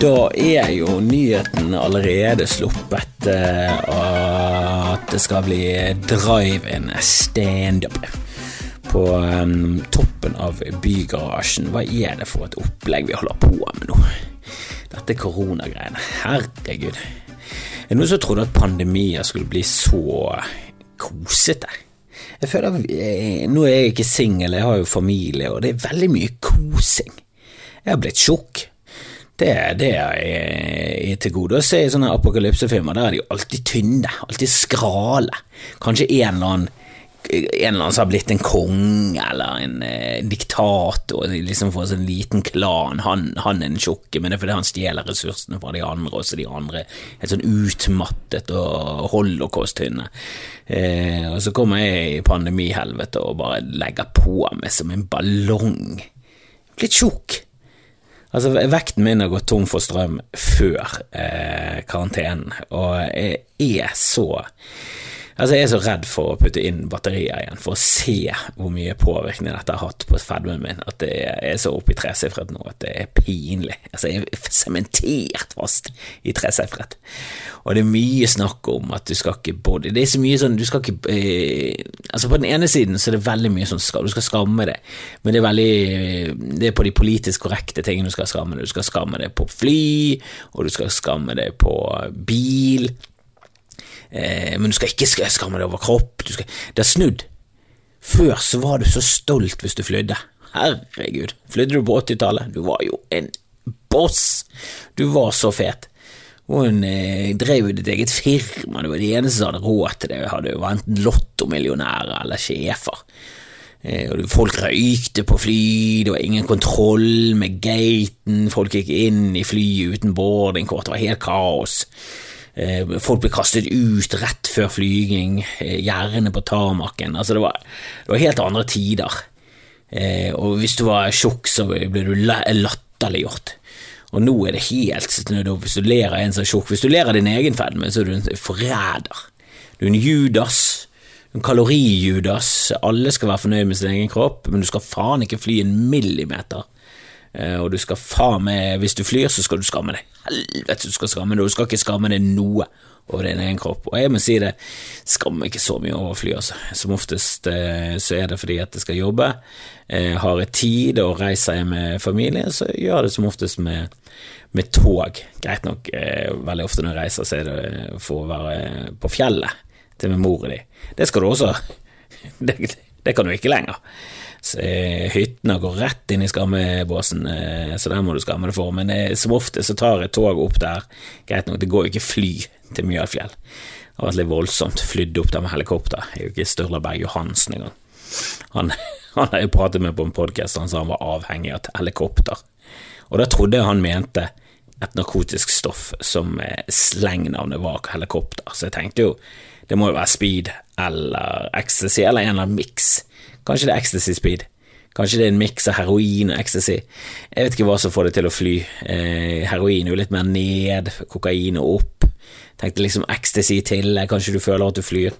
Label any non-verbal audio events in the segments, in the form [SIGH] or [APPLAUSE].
Da er jo nyheten allerede sluppet eh, at det skal bli drive-in standup på um, toppen av Bygarasjen. Hva er det for et opplegg vi holder på med nå? Dette koronagreiene. Herregud. Er det noen som trodde at pandemier skulle bli så kosete? Jeg føler eh, Nå er jeg ikke singel, jeg har jo familie, og det er veldig mye kosing. Jeg har blitt tjukk. Det, det er til gode å se i sånne apokalypsefilmer. Der er de alltid tynne, alltid skrale. Kanskje en eller annen en eller annen som har blitt en konge eller en eh, diktator, liksom får en sånn liten klan. Han, han er den tjukke, men det er fordi han stjeler ressursene fra de andre, og så de andre er sånn utmattet og holocaust-tynne. Eh, og så kommer jeg i pandemihelvete og bare legger på meg som en ballong. Blitt tjukk. Altså, vekten min har gått tom for strøm før eh, karantenen, og jeg er så Altså, jeg er så redd for å putte inn batterier igjen, for å se hvor mye påvirkning dette har hatt på fedmen min, at det er så oppe i tresifret nå at det er pinlig. Altså, jeg er sementert fast i tresifret. Og det er mye snakk om at du skal ikke body Det er så mye sånn Du skal ikke eh, Altså, på den ene siden så er det veldig mye sånn du skal skamme deg, men det er veldig Det er på de politisk korrekte tingene du skal skamme deg. Du skal skamme deg på fly, og du skal skamme deg på bil. Eh, men du skal ikke skamme deg over kropp. Skal, det er snudd. Før så var du så stolt hvis du flydde. Herregud, flydde du på 80-tallet? Du var jo en boss! Du var så fet. Hun eh, drev jo ditt eget firma, det var de eneste som hadde råd til det, hadde var enten lottomillionærer eller sjefer. Eh, og folk røykte på fly, det var ingen kontroll med gaten, folk gikk inn i flyet uten boardingkort, det var helt kaos. Eh, folk ble kastet ut rett før flyging, gjerdene gjerne på tarmaken. Altså det, var, det var helt andre tider. Eh, og hvis du var tjukk, så ble du latterliggjort. Og nå er det helt Hvis du ler av en som er tjukk Hvis du ler av din egen fedme, så er du en forræder. Du er en Judas. En kalori-Judas. Alle skal være fornøyd med sin egen kropp, men du skal faen ikke fly en millimeter Eh, og du skal faen meg Hvis du flyr, så skal du skamme deg. Helvete, du skal skamme deg, og du skal ikke skamme deg noe over din egen kropp. Og jeg må si det, skammer ikke så mye over å fly, altså. Som oftest eh, så er det fordi at jeg skal jobbe. Jeg har jeg tid og reiser jeg med familie, så gjør jeg det som oftest med, med tog. Greit nok, eh, veldig ofte når jeg reiser, så er det for å være på fjellet til med og de. Det skal du også. [LAUGHS] Det, det kan du ikke lenger. Og hyttene går rett inn i skammebåsen, eh, så der må du skamme deg for. Men eh, som ofte så tar jeg tog opp der. Greit nok, det går jo ikke fly til Mjølfjell. Det har vært litt voldsomt. Flydd opp der med helikopter. Jeg er jo ikke Sturla Berg Johansen engang. Han, [LAUGHS] han har jeg pratet med på en podkast, han sa han var avhengig av helikopter. Og da trodde jeg han mente et narkotisk stoff som slengnavnet var helikopter, så jeg tenkte jo det må jo være speed eller ecstasy eller en eller annen miks. Kanskje det er ecstasy speed. Kanskje det er en miks av heroin og ecstasy. Jeg vet ikke hva som får det til å fly. Eh, heroin er jo litt mer ned, kokain og opp. Tenkte liksom ecstasy til, kanskje du føler at du flyr.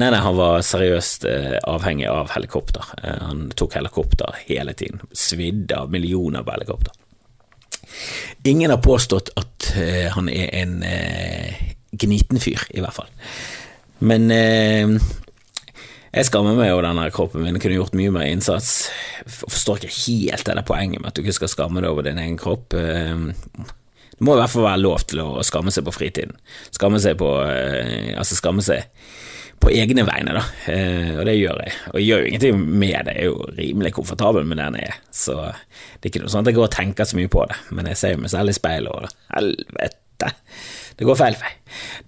Nei, nei, han var seriøst eh, avhengig av helikopter. Eh, han tok helikopter hele tiden. Svidde av millioner på helikopter. Ingen har påstått at eh, han er en eh, gniten fyr, i hvert fall. Men eh, jeg skammer meg over denne kroppen min, kunne gjort mye mer innsats. Jeg forstår ikke helt det poenget med at du ikke skal skamme deg over din egen kropp. Eh, det må i hvert fall være lov til å skamme seg på fritiden. Skamme seg på eh, Altså skamme seg på egne vegne, da. Eh, og det gjør jeg. Og jeg gjør jo ingenting med det, jeg er jo rimelig komfortabel med den jeg er. Så det er ikke noe sånn at jeg går og tenker så mye på det. Men jeg ser jo meg selv i speilet, og helvete. Det går feil vei.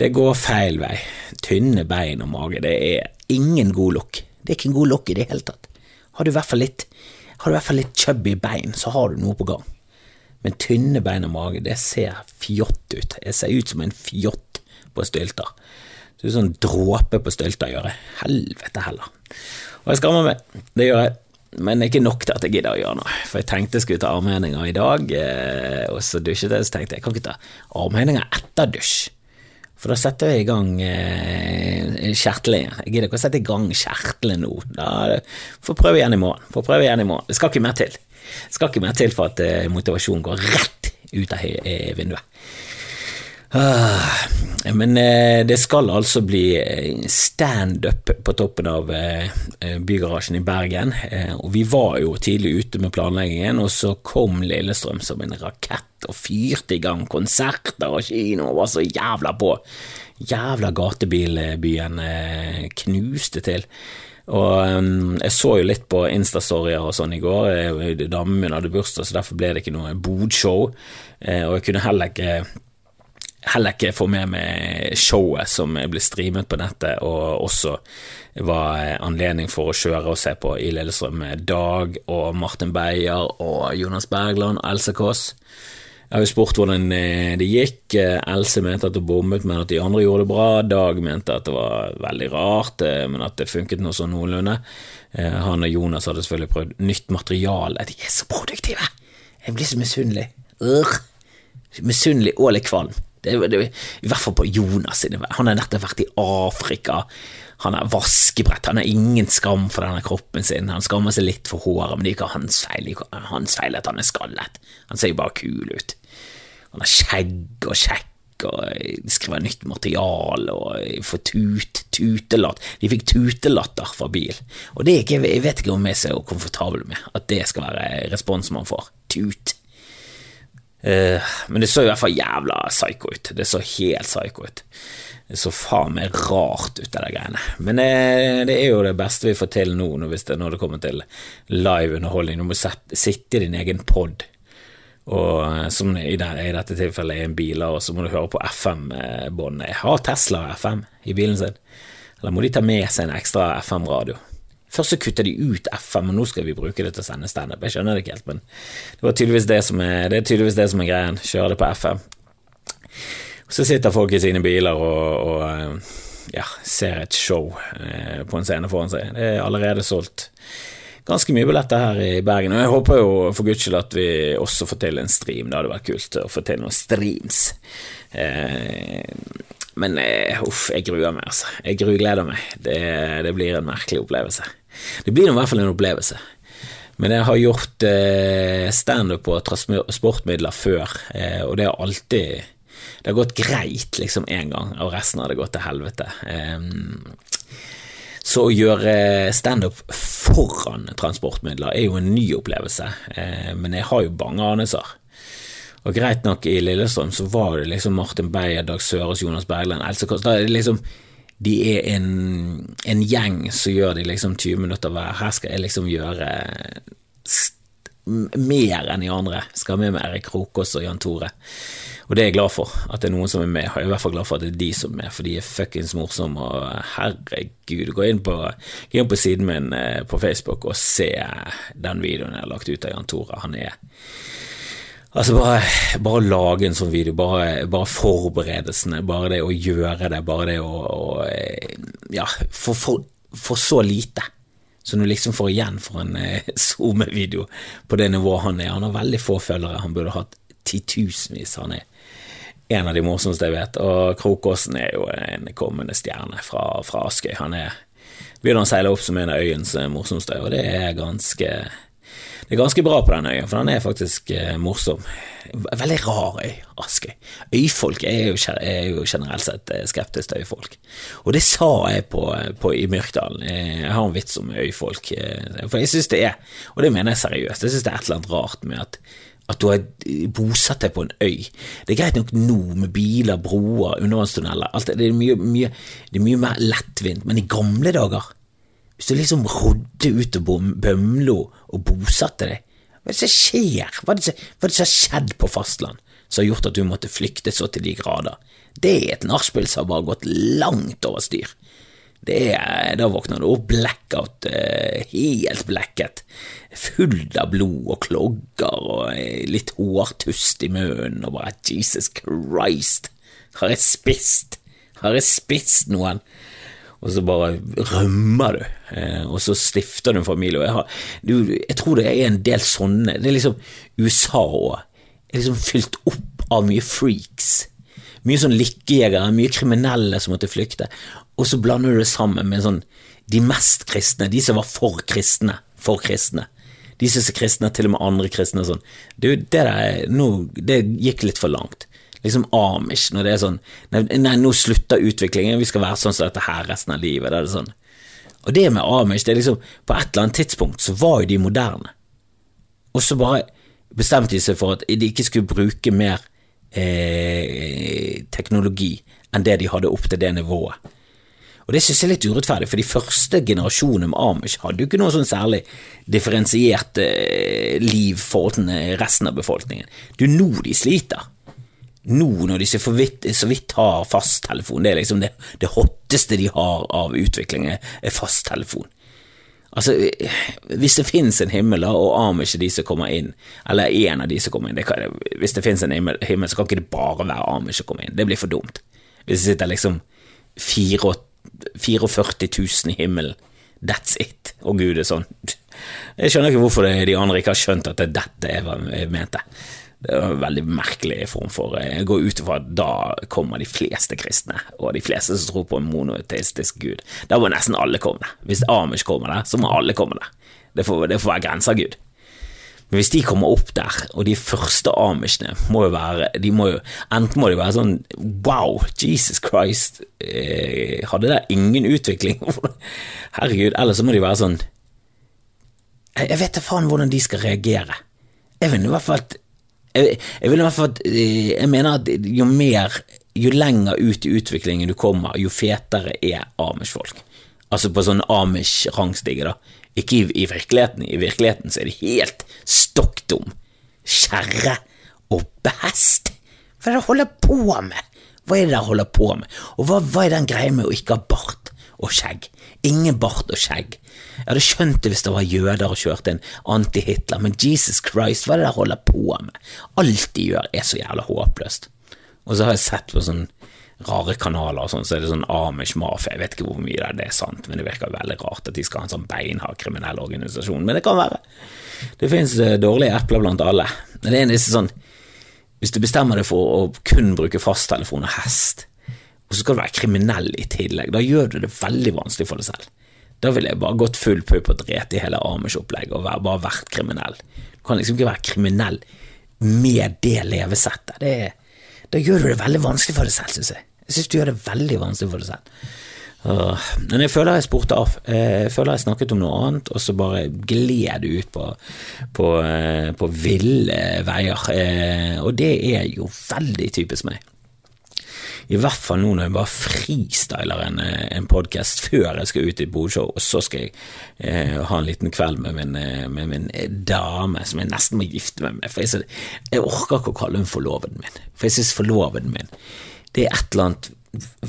Det går feil vei. Tynne bein og mage, det er ingen god look. Det er ikke en god look i det hele tatt. Har du i hvert fall litt har du i hvert fall litt chubby bein, så har du noe på gang. Men tynne bein og mage, det ser fjott ut. Jeg ser ut som en fjott på stylter. Det er sånn dråpe på stylter gjør jeg. Helvete heller. Og jeg skammer meg, det gjør jeg. Men ikke nok til at jeg gidder å gjøre noe. For jeg tenkte jeg skulle ta armhevinger i dag, eh, og så dusjet jeg, så tenkte jeg jeg kan ikke ta armhevinger etter dusj. For da setter jeg i gang eh, kjertlingen. Jeg gidder ikke å sette i gang kjertelen nå. Da Får prøve igjen i morgen. Får prøve igjen i morgen. Det skal ikke mer til. Det skal ikke mer til for at eh, motivasjonen går rett ut av vinduet. Ah, men eh, det skal altså bli eh, standup på toppen av eh, Bygarasjen i Bergen. Og vi var jo tidlig ute med planleggingen, og så kom Lillestrøm som en rakett og fyrte i gang konserter og kino og var så jævla på. Jævla gatebilbyen knuste til. Og um, jeg så jo litt på Instastorier og sånn i går. Damen min hadde bursdag, så derfor ble det ikke noe bodshow. Og jeg kunne heller ikke heller ikke få med meg showet som ble streamet på nettet, og også var anledning for å kjøre og se på i Lillestrøm med Dag og Martin Beyer og Jonas Bergland og Else Kåss. Jeg har jo spurt hvordan eh, det gikk. Else mente at hun bommet, men at de andre gjorde det bra. Dag mente at det var veldig rart, eh, men at det funket noe sånn noenlunde. Eh, han og Jonas hadde selvfølgelig prøvd nytt materiale. De er så produktive! Jeg blir så misunnelig. Misunnelig og litt kvalm. Det, det, I hvert fall på Jonas. Han har nettopp vært i Afrika. Han har vaskebrett. Han har ingen skam for denne kroppen sin. Han skammer seg litt for håret, men det er ikke hans feil. Hans feil at han er skallet. Han ser jo bare kul ut. Han har skjegg og kjekk og skriver nytt materiale og får tut, tutelatt. De fikk tutelatter fra bil, og det er ikke, jeg vet ikke om jeg er så komfortabel med at det skal være respons man får. Tut. Uh, men det så i hvert fall jævla psycho ut. Det så helt psycho ut. Det så faen meg rart ut, av de greiene. Men eh, det, er jo det beste vi får til nå, når det, når det kommer til live underholdning. Du må sette, sitte i din egen pod, eh, som i, det, i dette tilfellet er en bil, og så må du høre på FM-båndet. Har Tesla FM i bilen sin? Eller må de ta med seg en ekstra FM-radio? Først så kutter de ut FM, og nå skal vi bruke det til å sende standup. Jeg skjønner det ikke helt, men det, tydeligvis det, er, det er tydeligvis det som er greien. Kjøre det på FM. Så sitter folk i sine biler og, og eh, ja, ser et show eh, på en scene foran seg. Det er allerede solgt ganske mye billetter her i Bergen. Og jeg håper jo for guds skyld at vi også får til en stream. Det hadde vært kult å få til noen streams. Eh, men uff, jeg gruer meg, altså. Jeg grugleder meg. Det, det blir en merkelig opplevelse. Det blir i hvert fall en opplevelse. Men jeg har gjort eh, standup på transportmidler før, eh, og det har alltid Det har gått greit liksom én gang, og resten har det gått til helvete. Så å gjøre standup foran transportmidler er jo en ny opplevelse, eh, men jeg har jo bange anelser. Og greit nok, i Lillestrøm så var det liksom Martin Beyer, Dag Søres, Jonas Bergland, Else Kåss liksom, de er en, en, gjeng som gjør de liksom 20 minutter hver. Her skal jeg liksom gjøre mer enn de andre. Skal med med Erik Krokås og Jan Tore. Og det er jeg glad for, at det er noen som er med. Jeg er i hvert fall glad for at det er de som er med, for de er fuckings morsomme. Og herregud, gå inn på, gå inn på siden min eh, på Facebook og se den videoen jeg har lagt ut av Jan Tore. Han er Altså bare, bare lage en sånn video, bare, bare, forberedelsene, bare det å gjøre det, bare det å, å Ja, for, for, for, så lite. som du liksom får igjen for en eh, SoMe-video på det nivået han er. Han har veldig få følgere, han burde hatt titusenvis. Han er en av de morsomste jeg vet. Og Krokåsen er jo en kommende stjerne fra, fra Askøy. Han er begynner å seile opp som en av øyens morsomste, og det er ganske det er ganske bra på den øya, for den er faktisk eh, morsom. Veldig rar øy, Askøy. Øyfolk er jo, er jo, generelt sett eh, skeptisk til øyfolk. Og det sa jeg på, på, i Myrkdalen. Eh, jeg har en vits om øyfolk, eh, for jeg synes det er, og det mener jeg seriøst, jeg synes det er et eller annet rart med at at du har bosatt deg på en øy. Det er greit nok nå med biler, broer, undervannstunneler, det, er mye, det er mye mer lettvint, men i gamle dager hvis du liksom rodde ut av Bømlo og bosatte deg, hva er det som skjer? Hva er det som, har skjedd på fastland som har gjort at du måtte flykte så til de grader? Det er et nachspiel som har bare gått langt over styr. Er, da våkner du opp blackout, eh, helt blekket, full av blod og klogger og eh, litt hårtust i munnen og bare Jesus Christ, har jeg spist? Har jeg spist noen? Og så bare rømmer du, eh, og så stifter du en familie. Jeg, har, jeg, tror det er en del sånne. Det er liksom USA òg. Er liksom fylt opp av mye freaks. Mye sånn lykkejegere, mye kriminelle som måtte flykte. Og så blander du det sammen med sånn de mest kristne, de som var for kristne. For kristne. De som er kristne, til og med andre kristne og sånn. Du, det der, nå, det gikk litt for langt. Liksom Amish, når det er sånn Nei, nei nå slutter utviklingen, vi skal være sånn som dette her resten av livet. Det sånn. Og det med Amish, det er liksom På et eller annet tidspunkt så var jo de moderne. Og så bare bestemte de seg for at de ikke skulle bruke mer eh, teknologi enn det de hadde opp til det nivået. Og Det synes jeg er litt urettferdig, for de første generasjonene med Amish hadde jo ikke noe sånn særlig differensiert eh, liv forhold til resten av befolkningen. Det er jo nå de sliter. Nå når de så vidt, så vidt har fasttelefon, det er liksom det, det hotteste de har av utviklingen, er fasttelefon. Altså, hvis det finnes en himmel, og Amish er de som kommer inn, eller en av de som kommer inn det kan, Hvis det finnes en himmel, så kan ikke det bare være Amish som kommer inn. Det blir for dumt. Hvis det sitter liksom 44 44 000 i himmelen. That's it. og gud, er sånn [LAUGHS] Jeg skjønner ikke hvorfor de andre ikke har skjønt at det er dette jeg mente. Det er en veldig merkelig form for Jeg går ut ifra at da kommer de fleste kristne, og de fleste som tror på en monoteistisk gud. Da må nesten alle komme der. Hvis Amish kommer der, så må alle komme der. Det får, det får være grensa, Gud. Men hvis de kommer opp der, og de første amishene må jo være de må jo, Enten må de være sånn Wow, Jesus Christ, eh, hadde der ingen utvikling? [LAUGHS] Herregud. Eller så må de være sånn Jeg, jeg vet da faen hvordan de skal reagere. Jeg vil i hvert fall jeg, jeg vil i hvert fall eh, Jeg mener at jo mer Jo lenger ut i utviklingen du kommer, jo fetere er amish-folk. Altså på sånn amish-rangstige, da. Ikke i, i, virkeligheten. I virkeligheten så er de helt stokk dum. Kjerre og best. Hva er det dere holder på med? Hva er det dere holder på med? Og hva, hva er den greia med å ikke ha bart og skjegg? Ingen bart og skjegg. Jeg hadde skjønt det hvis det var jøder og kjørte en anti-Hitler, men Jesus Christ, hva er det de holder på med? Alt de gjør er så jævla håpløst. Og så har jeg sett på sånn rare kanaler og sånn, så er det sånn Amish Mafia. Jeg vet ikke hvor mye det er sant, men det virker veldig rart at de skal ha en sånn beinhard kriminell organisasjon. Men det kan være. Det finnes uh, dårlige epler blant alle. Men det er en disse sånn Hvis du bestemmer deg for å kun bruke fasttelefon og hest, og så skal du være kriminell i tillegg, da gjør du det veldig vanskelig for deg selv. Da ville jeg bare gått full pupp og drept i hele Amish-opplegget og bare vært kriminell. Du kan liksom ikke være kriminell med det levesettet. Det da gjør du det veldig vanskelig for deg selv, syns jeg. Jeg syns du gjør det veldig vanskelig for deg selv. Men jeg føler jeg spurte av. Jeg føler jeg snakket om noe annet, og så bare gled du ut på, på, eh, på ville veier. Eh, og det er jo veldig typisk meg. I hvert fall nå når jeg bare freestyler en, eh, en podkast før jeg skal ut i et bodshow, og så skal jeg eh, ha en liten kveld med min, eh, med min, dame som jeg nesten må gifte meg med. For jeg, jeg orker ikke å kalle hun forloveden min, for jeg synes forloveden min det er et eller annet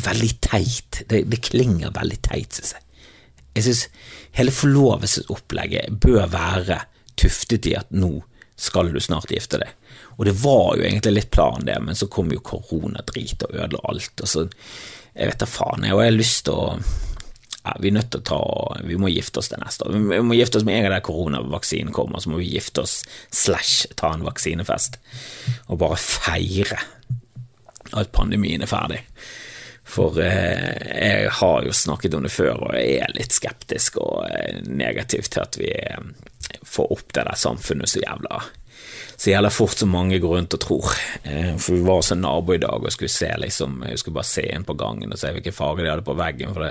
veldig teit. Det, det klinger veldig teit, synes jeg. Jeg synes hele forlovelsesopplegget bør være tuftet i at nå skal du snart gifte deg. Og det var jo egentlig litt planen, det, men så kom jo koronadrit og ødela alt. Og så, jeg vet da faen, jeg, har lyst til å ja, Vi er nødt til å ta Vi må gifte oss til neste år. Vi må gifte oss med en gang der koronavaksinen kommer, så må vi gifte oss slash ta en vaksinefest. Og bare feire at pandemien er ferdig. For eh, jeg har jo snakket om det før, og jeg er litt skeptisk og eh, negativ til at vi eh, får opp det der samfunnet så jævla så jævla fort som mange går rundt og tror. Eh, for vi var hos en nabo i dag og skulle se liksom, jeg skulle bare se inn på gangen og se hvilke farger de hadde på veggen. For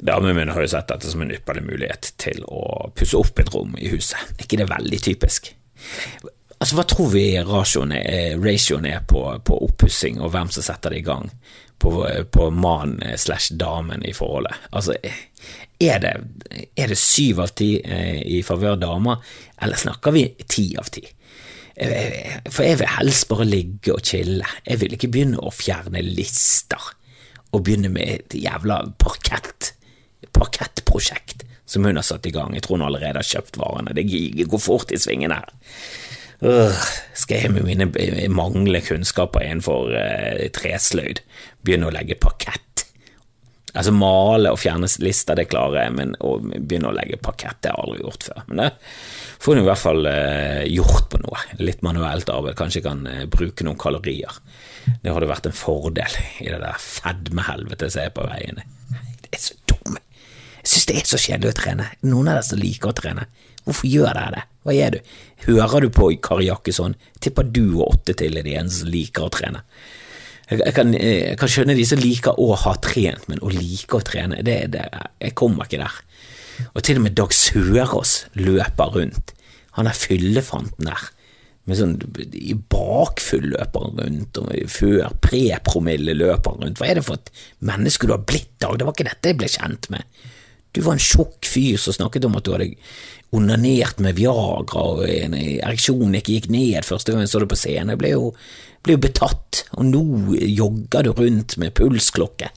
damene mine har jo sett dette som en ypperlig mulighet til å pusse opp et rom i huset. Ikke det veldig typisk? Altså, Hva tror vi ratioen er, ratioen er på, på oppussing, og hvem som setter det i gang? På, på mannen slash damen i forholdet. Altså, er det, er det syv av ti eh, i favør damer, eller snakker vi ti av ti? For jeg vil helst bare ligge og chille. Jeg vil ikke begynne å fjerne lister og begynne med et jævla parkett, parkettprosjekt som hun har satt i gang. Jeg tror hun allerede har kjøpt varene. Det går fort i svingene her. Uh, skal jeg med mine manglende kunnskaper innenfor uh, tresløyd begynne å legge parkett? Altså Male og fjerne lister, det klarer jeg, men å begynne å legge parkett det har jeg aldri gjort før. Men det får du i hvert fall eh, gjort på noe. Litt manuelt arbeid, kanskje kan eh, bruke noen kalorier. Det hadde vært en fordel i det der fedmehelvetet som er på veien. Det er så dumme. Jeg syns det er så kjedelig å trene. Noen av dere som liker å trene. Hvorfor gjør dere det? Hva er du? Hører du på Kari Jakkesson? Tipper du og åtte til er de eneste som liker å trene. Jeg, jeg, kan, jeg, kan, skjønne de som liker å ha trent, men å like å trene, det, det, jeg kommer ikke der. Og til og med Dag Sørås løper rundt. Han er fyllefanten der. Med sånn i bakfull løper han rundt, og før prepromille løper han rundt. Hva er det for et menneske du har blitt, Dag? Det var ikke dette jeg ble kjent med. Du var en tjukk fyr som snakket om at du hadde onanert med Viagra, og en ereksjon ikke gikk ned første gang jeg så deg på scenen. Jeg ble jo, ble jo betatt, og nå jogger du rundt med pulsklokke.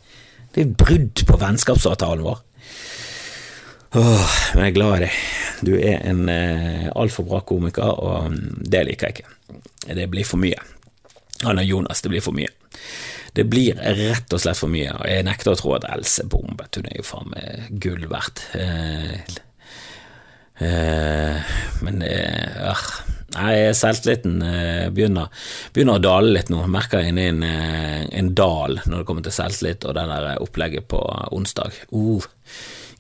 Det er brudd på vennskapsavtalen vår. Åh, men jeg er glad i deg. Du er en eh, altfor bra komiker, og det liker jeg ikke. Det blir for mye. Han og Jonas, det blir for mye. Det blir rett og slett for mye, og jeg nekter å tro at Else bombet. Hun er jo faen meg gull verdt. Eh, eh, men eh, Nei, selvtilliten eh, begynner, begynner, å dale litt nå. Merker jeg inni en, eh, en, dal når det kommer til selvtillit og det der opplegget på onsdag. Uh,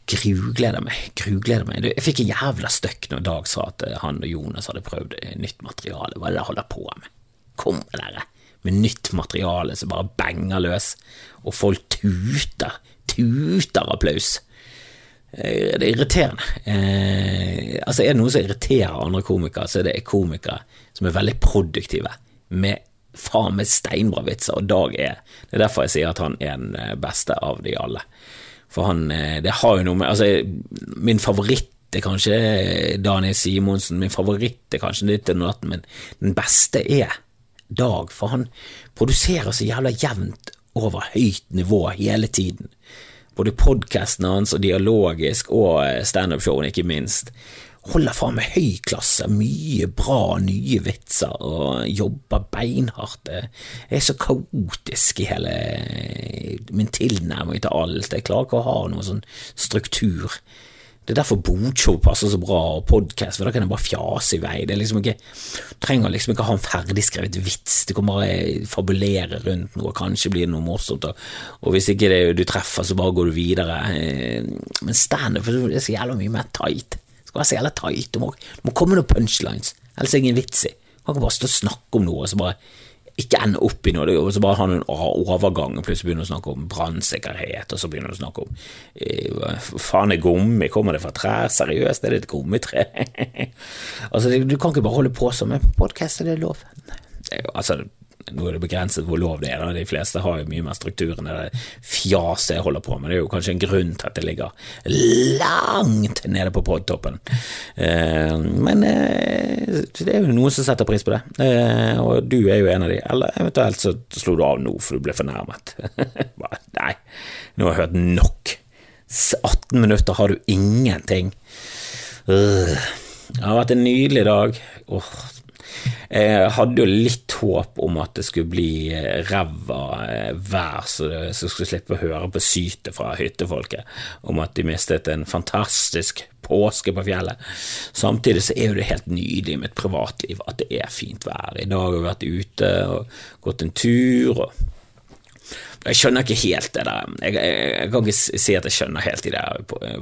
grugleder meg, grugleder meg. Jeg fikk en jævla støkk når Dag sa at eh, han og Jonas hadde prøvd nytt materiale. Hva er det jeg holder på med? Kom dere med nytt materiale som bare benger løs, og folk tuter, tuter applaus. Eh, det er irriterende. Eh, altså Er det noe som irriterer andre komikere, så er det komikere som er veldig produktive, med faen meg steinbra vitser, og Dag er Det er derfor jeg sier at han er den eh, beste av de alle. For han eh, Det har jo noe med Altså, min favoritt er kanskje Daniel Simonsen, min favoritt er kanskje Nytt og natten, men den beste er Dag, for han produserer så jævla jevnt over høyt nivå hele tiden. Både podkasten hans og dialogisk, og eh, standup-showene, ikke minst holder faen med høy klasse, mye bra nye vitser og jobber beinhardt. Jeg er så kaotisk i hele min tilnærming til alt. Jeg klarer ikke å ha noen sånn struktur. Det er derfor bodshow passer så bra, og podkast, for da kan jeg bare fjase i vei. Det er liksom ikke, trenger liksom ikke ha en ferdigskrevet vits, du kan bare fabulere rundt noe, kanskje blir det noe morsomt, og, og hvis ikke det du treffer, så bare går du videre. Men standup er så jævla mye mer tight Det skal være så jævla tight. Du må, du må komme noen punchlines, ellers er det ingen vits i. Du kan bare stå og snakke om noe og så bare ikke ende opp i noe, og så bare ha noen overgang, og plutselig begynner du å snakke om brannsikkerhet, og så begynner du å snakke om eh, faen er gummi, kommer det fra trær, seriøst, er det et gummitre? [LAUGHS] altså, du kan ikke bare holde på som en podkast, er det lov? Altså, nå er det begrenset hvor lov det er, da. de fleste har jo mye mer struktur enn det fjaset jeg holder på med. Det er jo kanskje en grunn til at det ligger langt nede på podtoppen. Eh, men eh, det er jo noen som setter pris på det, eh, og du er jo en av de. Eller eventuelt så slo du av nå for du ble fornærmet. [LAUGHS] Nei, nå har jeg hørt nok. 18 minutter har du ingenting. Det har vært en nydelig dag. Åh, jeg hadde jo litt håp om at det skulle bli eh, ræva eh, vær, så jeg skulle slippe å høre på sytet fra hyttefolket om at de mistet en fantastisk påske på fjellet. Samtidig så er jo det helt nydelig med et privatliv at det er fint vær. I dag har vi vært ute og gått en tur. og jeg skjønner ikke helt det der. Jeg, jeg, jeg, kan ikke si at jeg skjønner helt det.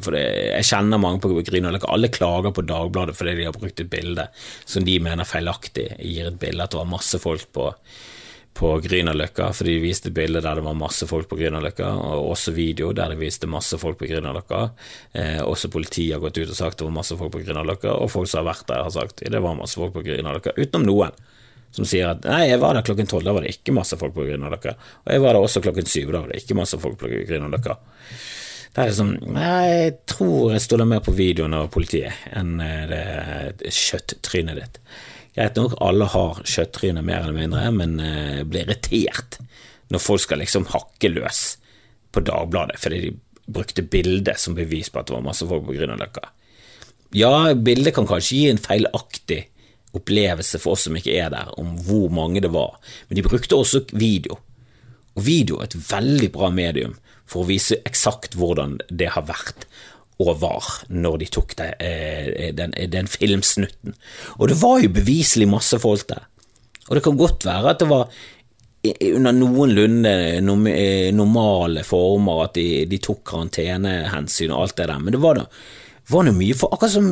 For det, jeg kjenner mange på Grünerløkka. Alle klager på Dagbladet fordi de har brukt et bilde som de mener feilaktig gir et bilde at det var masse folk på, på Grünerløkka, fordi de viste bilde der det var masse folk på Grünerløkka, og også video der de viste masse folk på Grünerløkka. Eh, også politiet har gått ut og sagt det var masse folk på Grünerløkka, og folk som har vært der, har sagt det var masse folk på Grünerløkka, utenom noen som sier at nei, jeg var der klokken tolv, da var det ikke masse folk på dere', Og jeg var der også klokken syv, da var det ikke masse folk på dere'. Det er liksom Nei, jeg tror jeg stoler mer på videoen av politiet enn eh, det, det kjøtttrynet ditt. Greit nok, alle har kjøtttryne mer eller mindre, men jeg blir irritert når folk skal liksom hakke løs på Dagbladet fordi de brukte bildet som bevis på at det var masse folk på Grünerløkka. Ja, bildet kan kanskje gi en feilaktig opplevelse for oss som ikke er der, om hvor mange det var. Men de brukte også video. Og video er et veldig bra medium for å vise eksakt hvordan det har vært og var når de tok det, eh, den, den filmsnutten. Og det var jo beviselig masse folk der. Og det kan godt være at det var under noenlunde normale former, at de, de tok karantenehensyn og alt det der, men det var da var noe mye for Akkurat som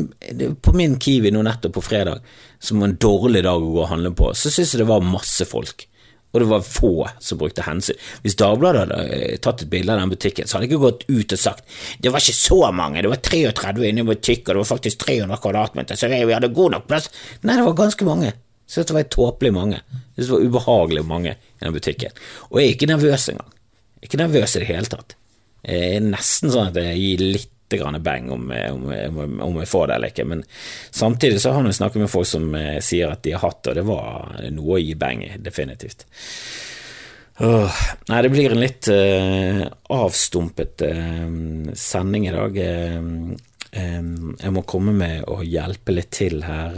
på min Kiwi nå nettopp på fredag, som var en dårlig dag å gå og handle på, så syns jeg det var masse folk og det var få som brukte hensyn. Hvis Dagbladet hadde eh, tatt et bilde av den butikken, så hadde jeg ikke gått ut og sagt det var ikke så mange, det var 33 inne i butikken, og det var faktisk 300 kvadratmeter, så vi hadde god nok plass. Nei, det var ganske mange. Så det var tåpelig mange. Det var ubehagelig mange i den butikken. Og jeg er ikke nervøs engang. Jeg er ikke nervøs i det hele tatt. Jeg er nesten sånn at jeg gir litt grann bang om, om, om, om, jeg får det eller ikke, men samtidig så har vi snakket med folk som eh, sier at de har hatt det, og det var noe å gi bang i, definitivt. Åh, nei, det blir en litt uh, avstumpet uh, sending i dag. Uh, jeg må komme med å hjelpe litt til her.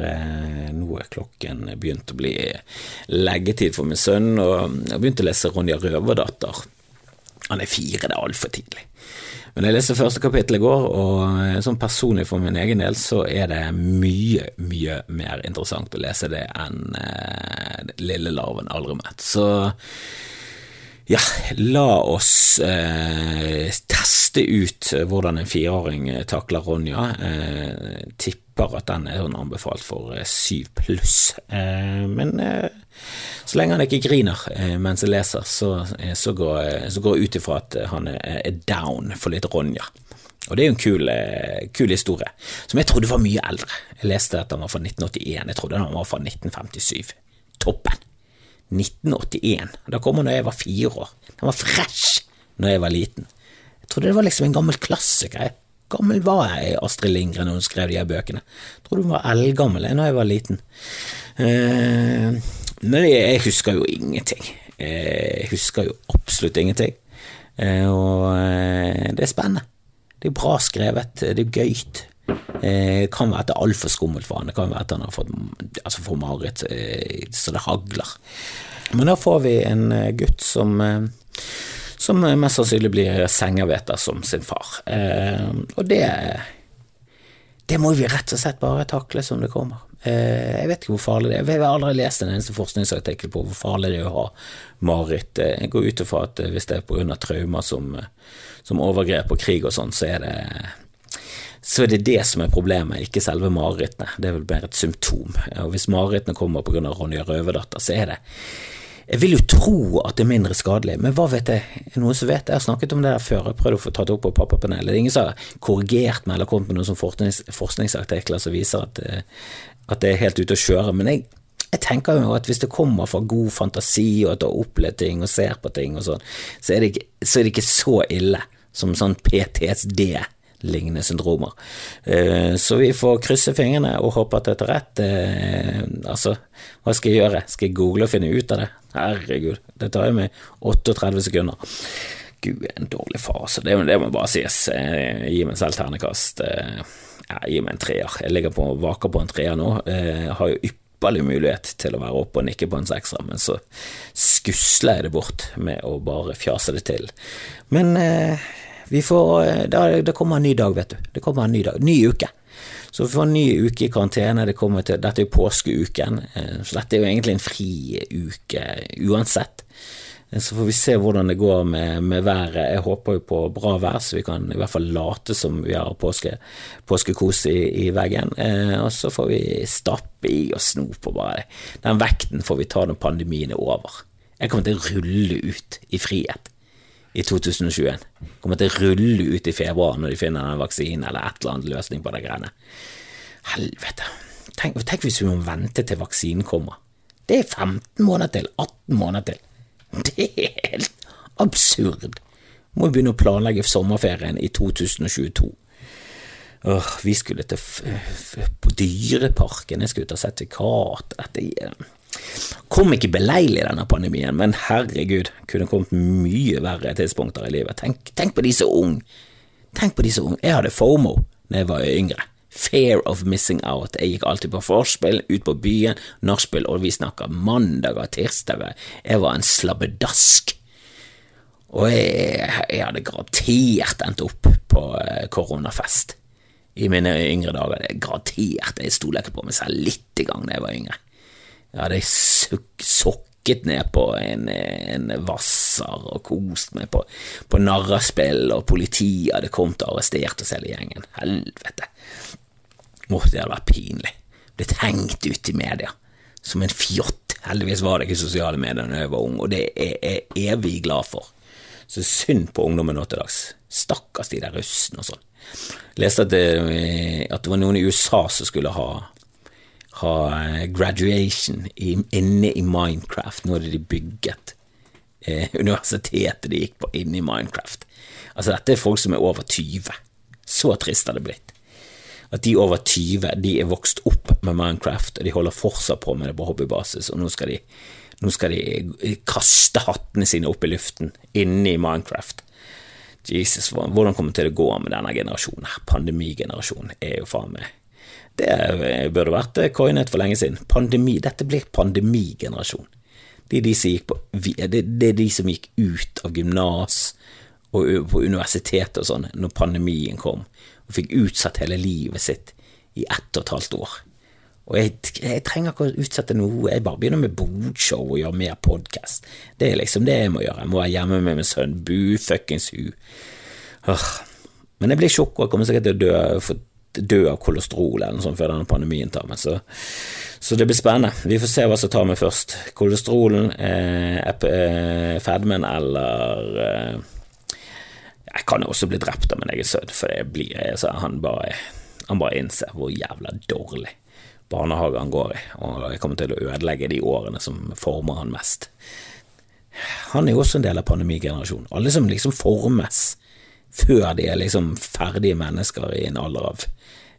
Nå er klokken begynt å bli leggetid for min sønn, og jeg har begynt å lese Ronja Røverdatter. Han er fire, det er altfor tidlig. Men jeg leste første kapittel i går, og sånn personlig for min egen del så er det mye, mye mer interessant å lese det enn eh, Lille larven aldri mett. Så ja, la oss eh, teste ut hvordan en fireåring takler Ronja. Eh, tipper at den er anbefalt for eh, syv pluss. Eh, men eh, så lenge han ikke griner eh, mens jeg leser, så, eh, så går, eh, så går jeg ut ifra at han er down for litt Ronja. Og det er jo en kul, kul, historie, som jeg trodde var mye eldre. Jeg leste at han var fra 1981, jeg trodde han var fra 1957. Toppen! 1981. Da kom han da jeg var fire år. Den var fresh når jeg var liten. Jeg trodde det var liksom en gammel klassiker. Gammel var jeg, Astrid Lindgren, når hun skrev de her bøkene. Jeg trodde hun var eldgammel da jeg var liten. Eh, men jeg husker jo ingenting. Jeg husker jo absolutt ingenting. Eh, og eh, det er spennende. Det er bra skrevet, det er gøyt. Det eh, kan være at det er altfor skummelt for han, det kan være at han har fått altså for mareritt så det hagler. Men da får vi en gutt som som mest sannsynlig blir sengerveter som sin far. Og det det må vi rett og slett bare takle som det kommer. Eh, jeg vet ikke hvor farlig det er. Jeg har aldri lest en eneste forskningsartikkel på hvor farlig det er å ha mareritt. Eh, jeg går ut ifra at eh, hvis det er pga. traumer som, som overgrep og krig og sånn, så er det så er det det som er problemet, ikke selve marerittene. Det er vel bare et symptom. Og hvis marerittene kommer pga. Ronja Røverdatter, så er det jeg vil jo tro at det er mindre skadelig, men hva vet jeg? Noen som vet? Jeg har snakket om det der før, jeg prøvde å få tatt opp på pappapanelet. Det er ingen som har korrigert meg eller kommet med noen sånn forsknings, forskningsartikler som viser at, at, det er helt ute å kjøre. Men jeg, jeg, tenker jo at hvis det kommer fra god fantasi, og at du har opplevd ting og ser på ting og sånn, så, så, er det ikke så ille som sånn PTSD lignende syndromer. Eh, så vi får krysse fingrene og håpe at dette er rett. Eh, altså, hva skal jeg gjøre? Skal jeg google og finne ut av det? Herregud, det tar jo meg 38 sekunder. Gud, en dårlig far, så det, det må bare sies. Eh, gi meg selv ternekast. Ja, gi meg en treer. Jeg ligger på vaker på en treer nå. Jeg har jo ypperlig mulighet til å være oppe og nikke på en sekser, men så skusler jeg det bort med å bare fjase det til. Men eh, vi får, da, det kommer en ny dag, vet du. Det kommer en ny dag, ny uke. Så vi får en ny uke i karantene. Det til, dette er jo påskeuken, eh, så dette er jo egentlig en fri uke uansett. Eh, så får vi se hvordan det går med, med været. Jeg håper jo på bra vær, så vi kan i hvert fall late som vi har påske, påskekos i, i veggen. Eh, og så får vi stappe i og sno på bare. Den vekten får vi ta når pandemien er over. Jeg kommer til å rulle ut i frihet i 2021. Jeg Kommer til å rulle ut i februar når de finner en vaksine eller et eller annet løsning på de greiene. Helvete. Tenk, tenk, hvis vi må vente til vaksinen kommer. Det er 15 måneder til. 18 måneder til. [LAUGHS] Det er helt absurd. Må begynne å planlegge sommerferien i 2022. Åh, vi skulle til på Dyreparken, jeg skulle ta sertifikat Dette Kom ikke beleilig denne pandemien, men herregud, kunne kommet mye verre tidspunkter i livet. Tenk, tenk på de så unge. Tenk på de så unge. Jeg hadde FOMO da jeg var yngre. Fair of missing out. Jeg gikk alltid på forspill, ut på byen, nachspiel, og vi snakka mandager, tirsdager. Jeg var en slabbedask. Og jeg, jeg hadde garantert endt opp på eh, koronafest i mine yngre dager. Det er garantert. Jeg stoler ikke på meg selv litt i gang da jeg var yngre. Jeg hadde sokket ned på en, en vasser og kost meg på, på narrespill, og politiet hadde kommet og arrestert oss hele gjengen. Helvete. Åh, det hadde vært pinlig. Blitt hengt ut i media som en fjott. Heldigvis var det ikke sosiale medier da jeg var ung, og det er jeg evig glad for. Så synd på ungdommen nå til dags. Stakkars de der russene og sånn. Leste at det, at det var noen i USA som skulle ha ha eh, graduation inne i Minecraft. Nå hadde de bygget eh, universitetet de gikk på inne i Minecraft. Altså, dette er folk som er over 20. Så trist har det blitt. At de over 20 de er vokst opp med Minecraft, og de holder fortsatt på med det på hobbybasis, og nå skal de, nå skal de eh, kaste hattene sine opp i luften inne i Minecraft. Jesus, hvordan kommer det til å gå med denne generasjonen? Pandemigenerasjonen er jo faen meg det burde vært coinet for lenge siden. Pandemi, Dette blir pandemigenerasjon. Det er de på, det, er de som gikk ut av gymnas og på universitetet og sånn når pandemien kom, og fikk utsatt hele livet sitt i ett og et halvt år. Og jeg, jeg trenger ikke å utsette noe, jeg bare begynner med bodshow og gjør mer podkast. Det er liksom det jeg må gjøre. Jeg må være hjemme med min sønn. Bu fuckings hu. Men jeg blir tjukk og kommer sikkert til å dø. for dø av kolesterol eller noe sånt før denne pandemien tar meg. Så, så, det blir spennende. Vi får se hva som tar meg først. Kolesterolen, eh, eh, fedmen eller eh, Jeg kan jo også bli drept av min egen sønn, for det blir så han bare, han bare innser hvor jævla dårlig barnehage han går i, og jeg kommer til å ødelegge de årene som former han mest. Han er jo også en del av pandemigenerasjonen. Alle som liksom formes før de er liksom ferdige mennesker i en alder av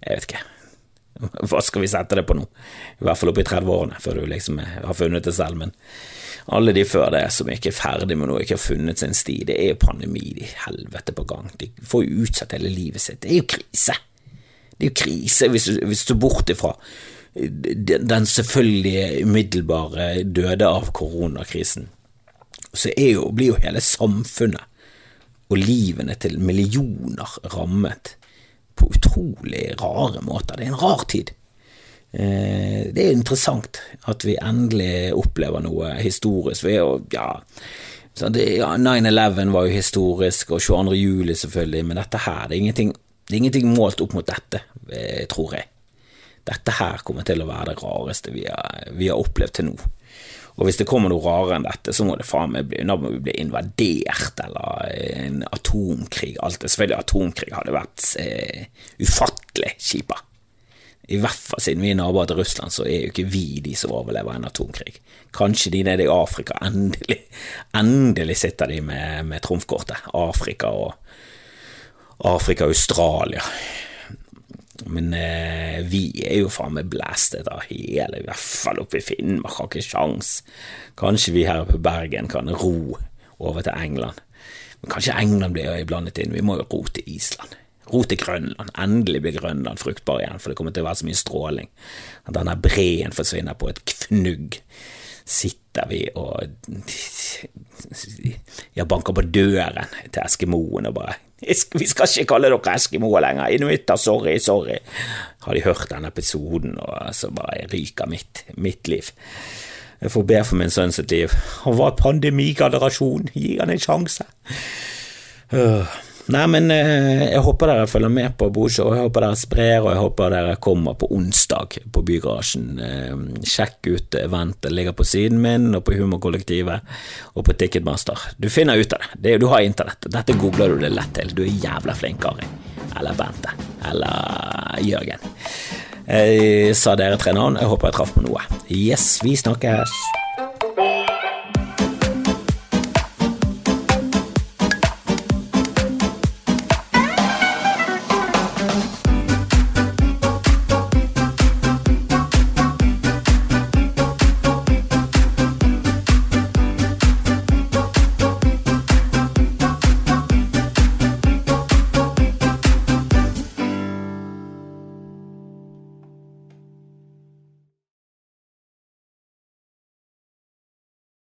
Jeg vet ikke. Hva skal vi sette det på nå? I hvert fall oppe i 30-årene, før du liksom har funnet det selv. Men alle de før det som ikke er ferdig med noe, ikke har funnet sin sti, det er jo pandemi, de helvete på gang. De får jo utsatt hele livet sitt. Det er jo krise. Det er jo krise hvis du, hvis du er bort ifra den selvfølgelige umiddelbare døde av koronakrisen. Så jo, blir jo hele samfunnet og livene til millioner rammet på utrolig rare måter. Det er en rar tid. Eh, det er interessant at vi endelig opplever noe historisk. Vi er jo, ja, ja 9-11 var jo historisk, og 22. juli selvfølgelig, men dette her, det er ingenting, det er ingenting målt opp mot dette, eh, tror jeg. Dette her kommer til å være det rareste vi har, vi har opplevd til nå. Og hvis det kommer noe rarere enn dette, så må det faen meg bli, bli invadert, eller en atomkrig. Alt det. Selvfølgelig, atomkrig hadde vært eh, ufattelig kjipa. I hvert fall siden vi er naboer til Russland, så er jo ikke vi de som overlever en atomkrig. Kanskje de nede i Afrika, endelig, endelig sitter de med, med trumfkortet. Afrika og Afrika og Australia. Men eh, vi er jo faen meg blæstet av hele, i hvert fall oppe i Finnmark, har ikke sjans. Kanskje vi her på Bergen kan ro over til England. Men kanskje England blir blandet inn, vi må jo ro til Island. Ro til Grønland. Endelig blir Grønland fruktbar igjen, for det kommer til å være så mye stråling. At denne breen forsvinner på et fnugg. Sitter vi og Jeg banker på døren til eskimoen og bare vi skal ikke kalle dere eskimoer lenger. Inuitter, sorry, sorry. Har de hørt denne episoden, og så bare ryker mitt, mitt liv. Jeg får be for min sønn sitt liv. Han var pandemigenerasjon. Gi han en sjanse. Uh. Nei, men eh, jeg håper dere følger med på Bodshow, jeg håper dere sprer, og jeg håper dere kommer på onsdag på Bygarasjen. Eh, sjekk ut eventet, ligger på siden min og på Humorkollektivet og på Ticketmaster. Du finner ut av det, du har internett, dette googler du det lett til, du er jævla flink, Kari. Eller Bente. Eller Jørgen. Jeg sa dere tre navn, jeg håper jeg traff på noe. Yes, vi snakkes.